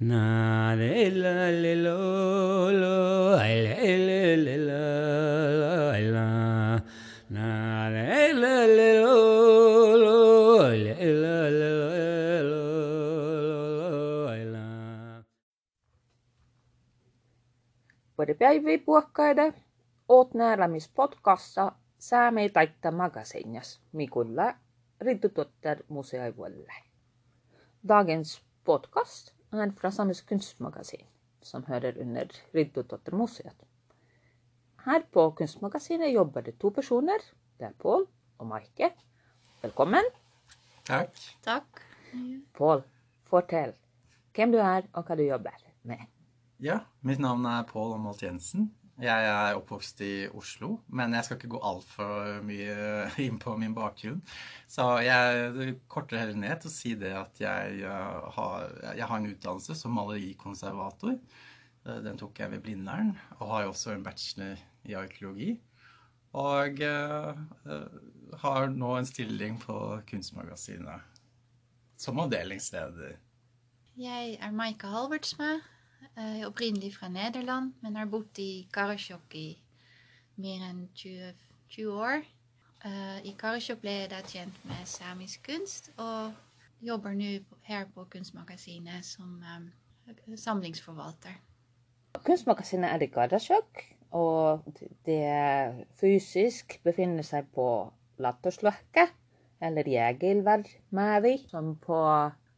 Na le la le lo lo le le le la la Na le la le lo lo le la le lo la Både päivi puhkaide, oot nääramispodcasta Säämi taitta magasinas, mikulla Riddutotter museoivulle. Dagens podcast är fra Samisk kunstmagasin som hører under Riddutottermuseet. Her på Kunstmagasinet jobber det to personer. Det er Pål og Maike. Velkommen. Takk. Takk. Pål, fortell hvem du er og hva du jobber med. Ja, mitt navn er Pål Amalt Jensen. Jeg er oppvokst i Oslo, men jeg skal ikke gå altfor mye inn på min bakgrunn. Så jeg korter heller ned til å si det at jeg har, jeg har en utdannelse som malerikonservator. Den tok jeg ved Blindern, og har også en bachelor i arkeologi. Og uh, har nå en stilling på Kunstmagasinet som avdelingsleder. Jeg er Maike Halbertsma. Eh, opprinnelig fra Nederland, men har bodd i Karasjok i mer enn 20, 20 år. Eh, I Karasjok ble jeg da kjent med samisk kunst, og jobber nå her på Kunstmagasinet som eh, samlingsforvalter. Kunstmagasinet er i Karasjok, og det fysisk befinner seg på Lattersløkka, eller Jegilvermæri, som på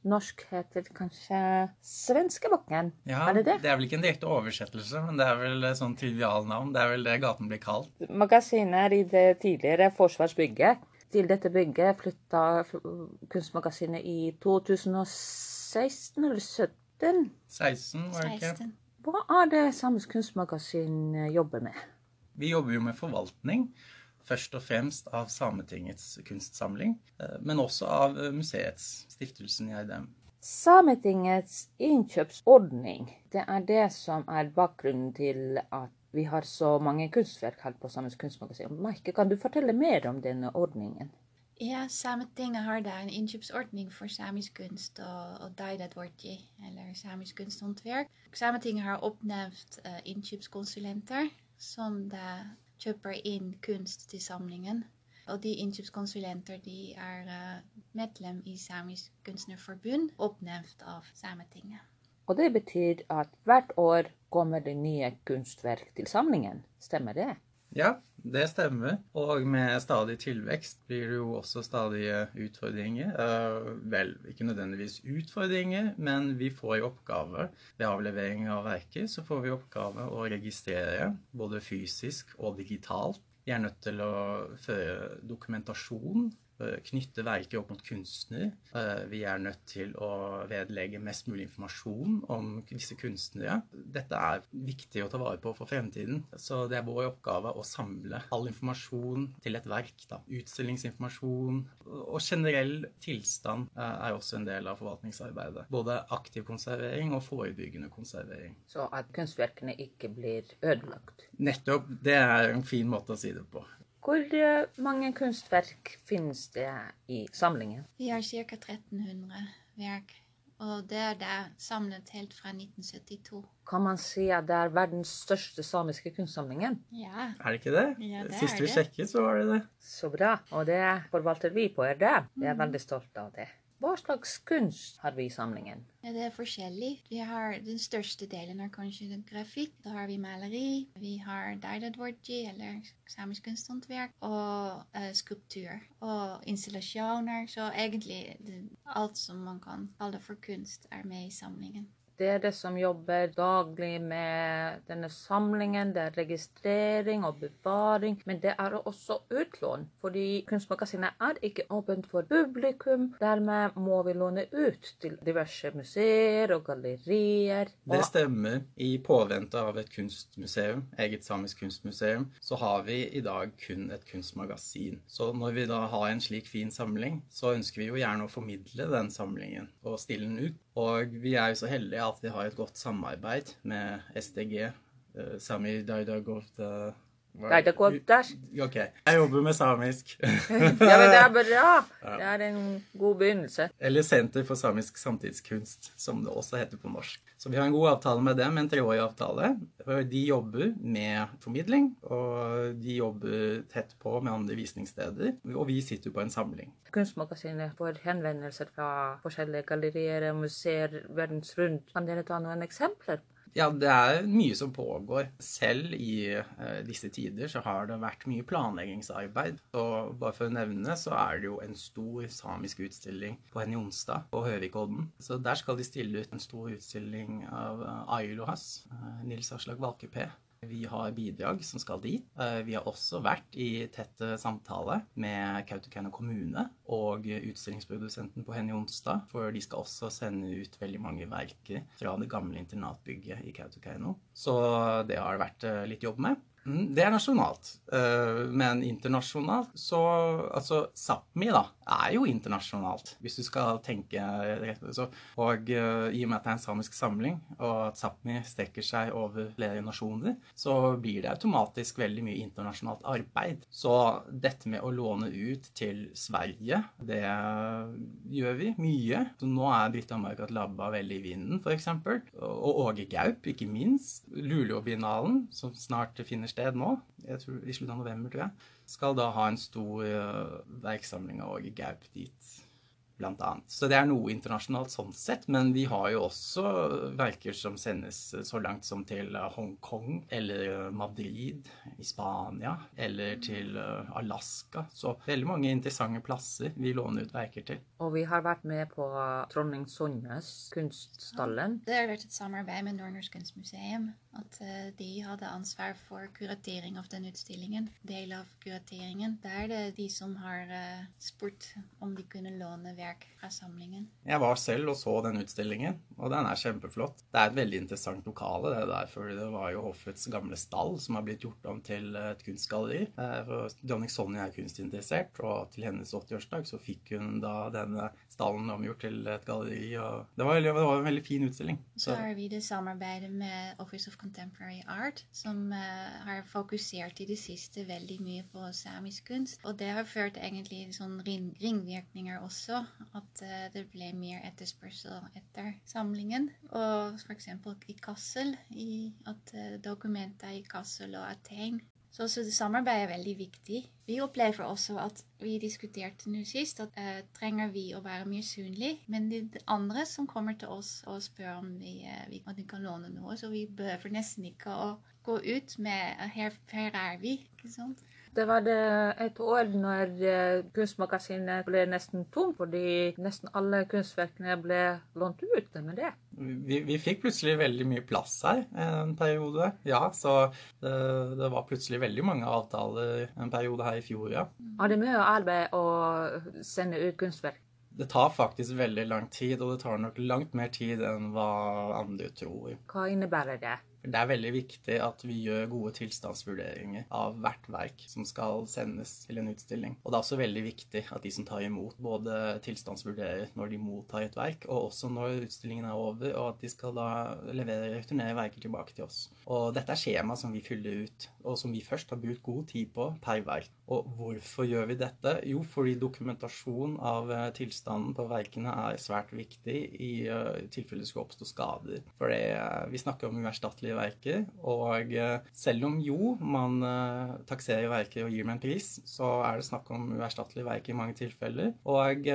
norsk heter kanskje Svenskebukken? Ja, Er det det? Det er vel ikke en direkte oversettelse, men det er vel et sånn trivialnavn. Det er vel det gaten blir kalt. Magasinet er i det tidligere Forsvarsbygget. Til dette bygget flytta Kunstmagasinet i 2016 eller 2017. 16, var det ikke? 16. Hva er det Samisk kunstmagasin jobber med? Vi jobber jo med forvaltning. Først og fremst av Sametingets kunstsamling, eh, men også av eh, museets, stiftelsen i Eidem. Sametingets innkjøpsordning, det er det som er bakgrunnen til at vi har så mange kunstverk her på Samisk kunstmagasin. Maike, kan du fortelle mer om denne ordningen? Ja, Sametinget har da en innkjøpsordning for samisk kunst og, og Daidatwortji, eller samisk kunsthåndverk. Sametinget har oppnevnt eh, innkjøpskonsulenter som da kjøper inn kunst til samlingen. Og de innkjøpskonsulenter de er eh, medlem i Samisk kunstnerforbund, oppnevnt av Sametinget. Og det betyr at hvert år kommer det nye kunstverk til samlingen. Stemmer det? Ja, det stemmer. Og med stadig tilvekst blir det jo også stadige utfordringer. Eh, vel, ikke nødvendigvis utfordringer, men vi får jo oppgaver. ved avlevering av verker, så får vi oppgave å registrere både fysisk og digitalt. Vi er nødt til å føre dokumentasjon, eh, knytte verket opp mot kunstner. Eh, Vi er nødt til å vedlegge mest mulig informasjon om disse kunstnere. Dette er viktig å ta vare på for fremtiden, så det er vår oppgave å samle all informasjon til et verk. Da. Utstillingsinformasjon og generell tilstand eh, er også en del av forvaltningsarbeidet. Både aktiv konservering og forebyggende konservering. Så at kunstverkene ikke blir ødelagt. Nettopp. Det er en fin måte å si det på. Hvor eh, mange kunstverk finnes det i samlingen? Vi har ca. 1300 verk, og det er samlet helt fra 1972. Kan man si at det er verdens største samiske kunstsamlingen? Ja, Er det ikke det? Ja, det Sist vi det. sjekket, så var det det. Så bra. Og det forvalter vi på RD. Vi er veldig stolte av det. Hva slags kunst har vi i samlingen? Ja, det er forskjellig. Vi har Den største delen er kanskje grafikk. Da har vi maleri. Vi har daidatwortji, eller samisk kunsthåndverk, og uh, skulptur. Og installasjoner. Så egentlig det, alt som man kan kalle for kunst, er med i samlingen. Dere som jobber daglig med denne samlingen, det er registrering og bevaring, men det er også utlån. Fordi Kunstmagasinet er ikke åpent for publikum. Dermed må vi låne ut til diverse museer og gallerier. Det stemmer. I påvente av et kunstmuseum, eget samisk kunstmuseum, så har vi i dag kun et kunstmagasin. Så når vi da har en slik fin samling, så ønsker vi jo gjerne å formidle den samlingen og stille den ut. Og vi er jo så heldige at vi har et godt samarbeid med SDG, eh, Sami Daidagovta Nei, det går der. Ok. Jeg jobber med samisk. Ja, men det er bra. Det er en god begynnelse. Eller Senter for samisk samtidskunst, som det også heter på norsk. Så vi har en god avtale med dem, en treårig avtale. De jobber med formidling, og de jobber tett på med andre visningssteder. Og vi sitter på en samling. Kunstmagasinet får henvendelser fra forskjellige gallerier og museer verdens rundt. Kan dere ta noen eksempler? Ja, det er mye som pågår. Selv i eh, disse tider så har det vært mye planleggingsarbeid. Og bare for å nevne, så er det jo en stor samisk utstilling på Henny Onsdag på Høvikodden. Så der skal de stille ut en stor utstilling av uh, Ailohas, uh, Nils Aslak Valkeapää. Vi har bidrag som skal dit. Eh, vi har også vært i tett samtale med Kautokeino kommune og utstillingsprodusenten på Henny Onsdag, for de skal også sende ut veldig mange verker fra det gamle internatbygget i Kautokeino. Så det har det vært eh, litt jobb med. Mm, det er nasjonalt. Eh, men internasjonalt så Altså Sápmi, da, er jo internasjonalt, hvis du skal tenke rett så, Og uh, i og med at det er en samisk samling, og at Sápmi strekker seg over flere nasjoner, så blir det automatisk veldig mye internasjonalt arbeid. Så dette med å låne ut til Sverige, det gjør vi mye. Så nå er Britta Margaret Labba veldig i vinden, f.eks. Og Åge Gaup, ikke minst. Luleå-binalen, som snart finner sted nå, jeg tror i slutten av november, tror jeg, skal da ha en stor uh, verksamling av Åge Gaup dit blant annet. Så det er noe internasjonalt sånn sett, men vi har jo også verker som sendes så langt som til eh, Hongkong eller eh, Madrid i Spania eller til eh, Alaska. Så veldig mange interessante plasser vi låner ut verker til. Og vi har vært med på Trondheim Sonjas Kunststallen. Det har vært et samarbeid med Norners Kunstmuseum. At de hadde ansvar for kuratering av den utstillingen. Del av kurateringen. Det er det de som har spurt om de kunne låne verk fra samlingen. Jeg var selv og så den utstillingen, og den er kjempeflott. Det er et veldig interessant lokale, det der, for det var jo hoffets gamle stall som har blitt gjort om til et kunstgalleri. Dronning Sonja er kunstinteressert, og til hennes 80-årsdag så fikk hun da denne stallen omgjort til et galleri. og Det var, det var en veldig fin utstilling. Så. så har vi det samarbeidet med Office of Contemporary Art, som uh, har fokusert i det siste veldig mye på samisk kunst. Og det har ført egentlig sånn ring, ringvirkninger også at uh, det ble mer etterspørsel etter samlingen. Og f.eks. i Kassel, i at uh, dokumenter i Kassel og Aten. Så, så det samarbeidet er veldig viktig. Vi opplever også at vi diskuterte nå sist at uh, trenger vi å være mye synlig, Men det er andre som kommer til oss og spør om vi, uh, vi, om de kan låne noe. Så vi behøver nesten ikke å gå ut med uh, her, her er vi. ikke sant? Det var det et år når eh, kunstmagasinet ble nesten tom, fordi nesten alle kunstverkene ble lånt ut. med det. Vi, vi, fikk plutselig veldig mye plass her en periode. Ja, så det, det, var plutselig veldig mange avtaler en periode her i fjor, ja. Har det mye arbeid å sende ut kunstverk? Det tar faktisk veldig lang tid, og det tar nok langt mer tid enn hva andre tror. Hva innebærer det? Det er veldig viktig at vi gjør gode tilstandsvurderinger av hvert verk som skal sendes til en utstilling. Og det er også veldig viktig at de som tar imot, både tilstandsvurderer når de mottar et verk, og også når utstillingen er over, og at de skal da levere, returnere verker tilbake til oss. Og dette er skjema som vi fyller ut, og som vi først har brukt god tid på per verk. Og hvorfor gjør vi dette? Jo, fordi dokumentasjon av eh, tilstanden på verkene er svært viktig i uh, tilfelle det skulle oppstå skader. For uh, vi snakker om uerstattelige verker. Og eh, selv om jo man takserer verker og gir dem en pris, så er det snakk om uerstattelige verker i mange tilfeller. Og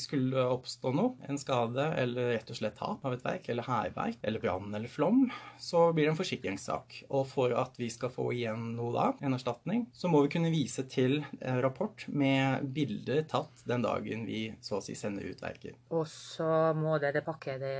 skulle det oppstå noe, en skade eller rett og slett tap av et verk, eller hærverk, eller brann eller flom, så blir det en forsikringssak. Og for at vi skal få igjen noe da, en erstatning, så må vi kunne vise til en rapport med bilder tatt den dagen vi så å si sender ut verket. Og så må dere pakke det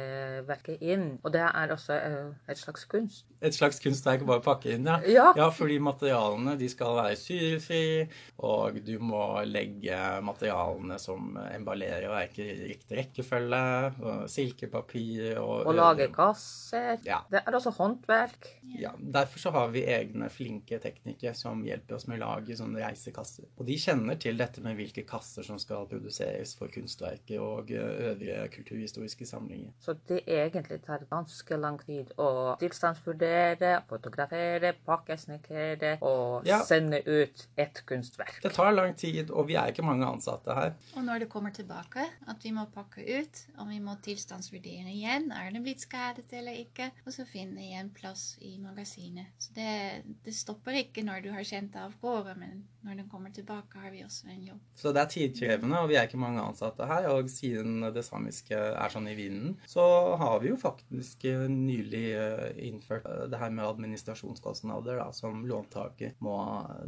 verket inn. Og det er også et slags kunst? Et slags kunstverk bare pakke inn, ja. ja. ja. fordi materialene de skal være syrefri, og du må legge materialene som emballerer verket i riktig rekkefølge. Og silkepapir og Og lage kasser. Ja. Det er også håndverk. Ja. Derfor så har vi egne flinke teknikere som hjelper oss med å lage sånne reisekasser. Og de kjenner til dette med hvilke kasser som skal produseres for kunstverket og øvrige kulturhistoriske samlinger. Så det egentlig tar ganske lang tid å tilstandsvurdere, fotografere, pakkesnekkere og Ja. sende ut et kunstverk. Det tar lang tid, og vi er ikke mange ansatte her. Og når det kommer tilbake, at vi må pakke ut, og vi må tilstandsvurdere igjen. Er det blitt skadet eller ikke? Og så finne igjen plass i magasinet. Så det, det stopper ikke når du har sendt det av gårde, men når den kommer tilbake, har vi også en jobb. Så det er tidkrevende, og vi er ikke mange ansatte her. Og siden det samiske er sånn i vinden, så har vi jo faktisk eh, nylig eh, innført eh, det her med administrasjonskostnader da, som låntaker må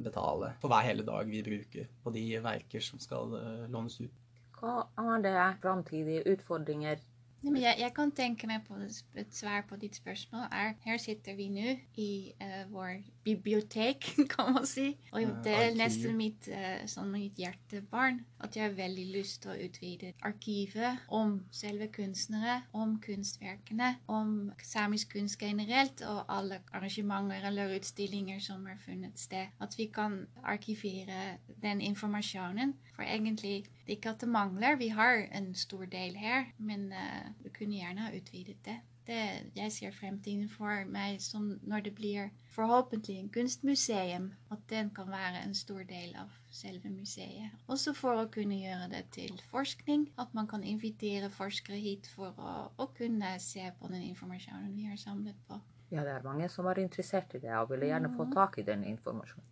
betale for hver hele dag vi bruker på de verker som skal lånes ut. Hva er det framtidige utfordringer? Nei, men jeg, jeg kan tenke meg på det, et svar på ditt spørsmål. Er, her sitter vi nå i uh, vår bibliotek, kan man si. Og det er nesten mitt, uh, sånn mitt hjertebarn. At jeg har veldig lyst til å utvide arkivet om selve kunstnere, om kunstverkene, om samisk kunst generelt, og alle arrangementer eller utstillinger som har funnet sted. At vi kan arkivere den informasjonen. For egentlig, det er ikke at det mangler. Vi har en stor del her, men uh, vi kunne gjerne ha utvidet det. det. Jeg ser fremtiden for meg som når det blir forhåpentlig en kunstmuseum, at den kan være en stor del av selve museet. Også for å kunne gjøre det til forskning, at man kan invitere forskere hit for å, å kunne se på den informasjonen vi har samlet på. Ja, det er mange som er interessert i det og ville gjerne få tak i den informasjonen.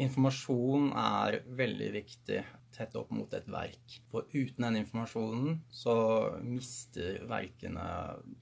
Informasjon er veldig viktig tett opp mot et verk. For uten den informasjonen så mister verkene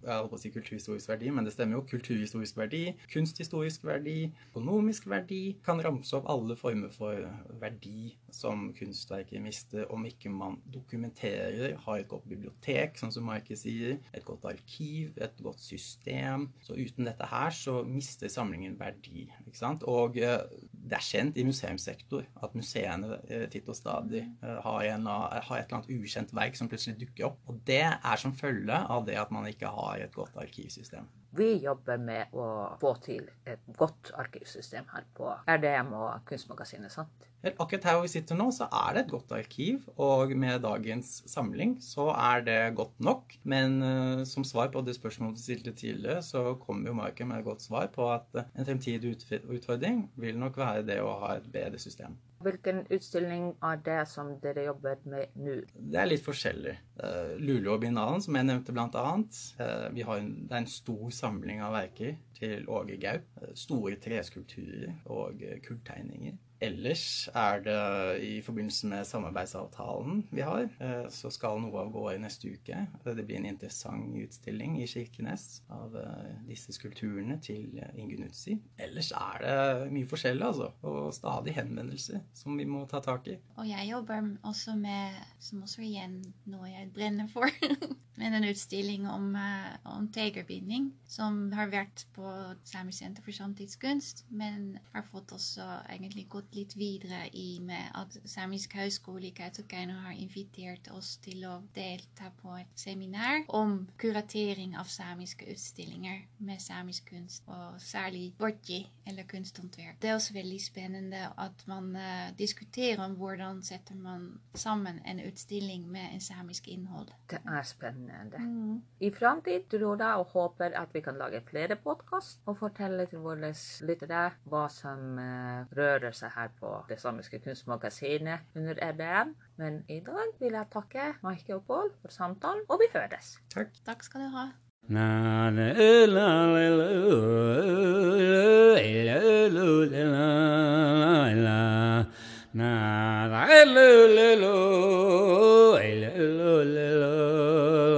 Jeg holdt på å si kulturhistorisk verdi, men det stemmer jo. Kulturhistorisk verdi, kunsthistorisk verdi, økonomisk verdi. Kan ramse opp alle former for verdi som kunstverket mister om ikke man dokumenterer, har et godt bibliotek, sånn som Marke sier, et godt arkiv, et godt system. Så uten dette her så mister samlingen verdi. ikke sant? Og eh, det er kjent i museumssektor at museene eh, titt og stadig eh, har, en, har et eller annet ukjent verk som plutselig dukker opp. Og det er som følge av det at man ikke har et godt arkivsystem. Vi jobber med å få til et godt arkivsystem her på RDM og Kunstmagasinet, sant? Akkurat her hvor vi sitter nå, så er det et godt arkiv, og med dagens samling så er det godt nok. Men uh, som svar på det spørsmålet du stilte tidligere, så kommer jo Marken med et godt svar på at eh, en fremtidig utfordring vil nok være det å ha et bedre system. Hvilken utstilling er det som dere jobber med nå? Det er litt forskjellig. Uh, Luleåbinalen, som jeg nevnte blant annet. eh, vi har en, det er en stor samling av verker til Åge Gaup. store treskulpturer og kulltegninger. Ellers er det i forbindelse med samarbeidsavtalen vi har, eh, så skal noe av gå i neste uke. Det blir en interessant utstilling i Kirkenes av eh, disse skulpturene til eh, Ingunn Utsi. Ellers er det mye forskjellig, altså. Og stadig henvendelser som vi må ta tak i. Og jeg jobber også med, som også igjen noe jeg brenner for, med en utstilling om, om tegerbinding, som har vært på Samisk senter for samtidskunst, men har fått også egentlig gått litt videre i med at Samisk høgskole i Kautokeino har invitert oss til å delta på et seminar om kuratering av samiske utstillinger med samisk kunst, og særlig bordji, eller kunsthåndverk. Det er også veldig spennende at man uh, diskuterer om hvordan setter man sammen en utstilling med en samisk innhold. Det er spennende. I framtid tror jeg og håper at vi kan lage flere podkast og fortelle til våre lyttere hva som uh, rører seg her på Det samiske kunstmagasinet under EBM. Men i dag vil jeg takke Maike og Pål for samtalen, og vi høres. Takk. Takk skal du ha. Na la lu lu lu, lu lu lu.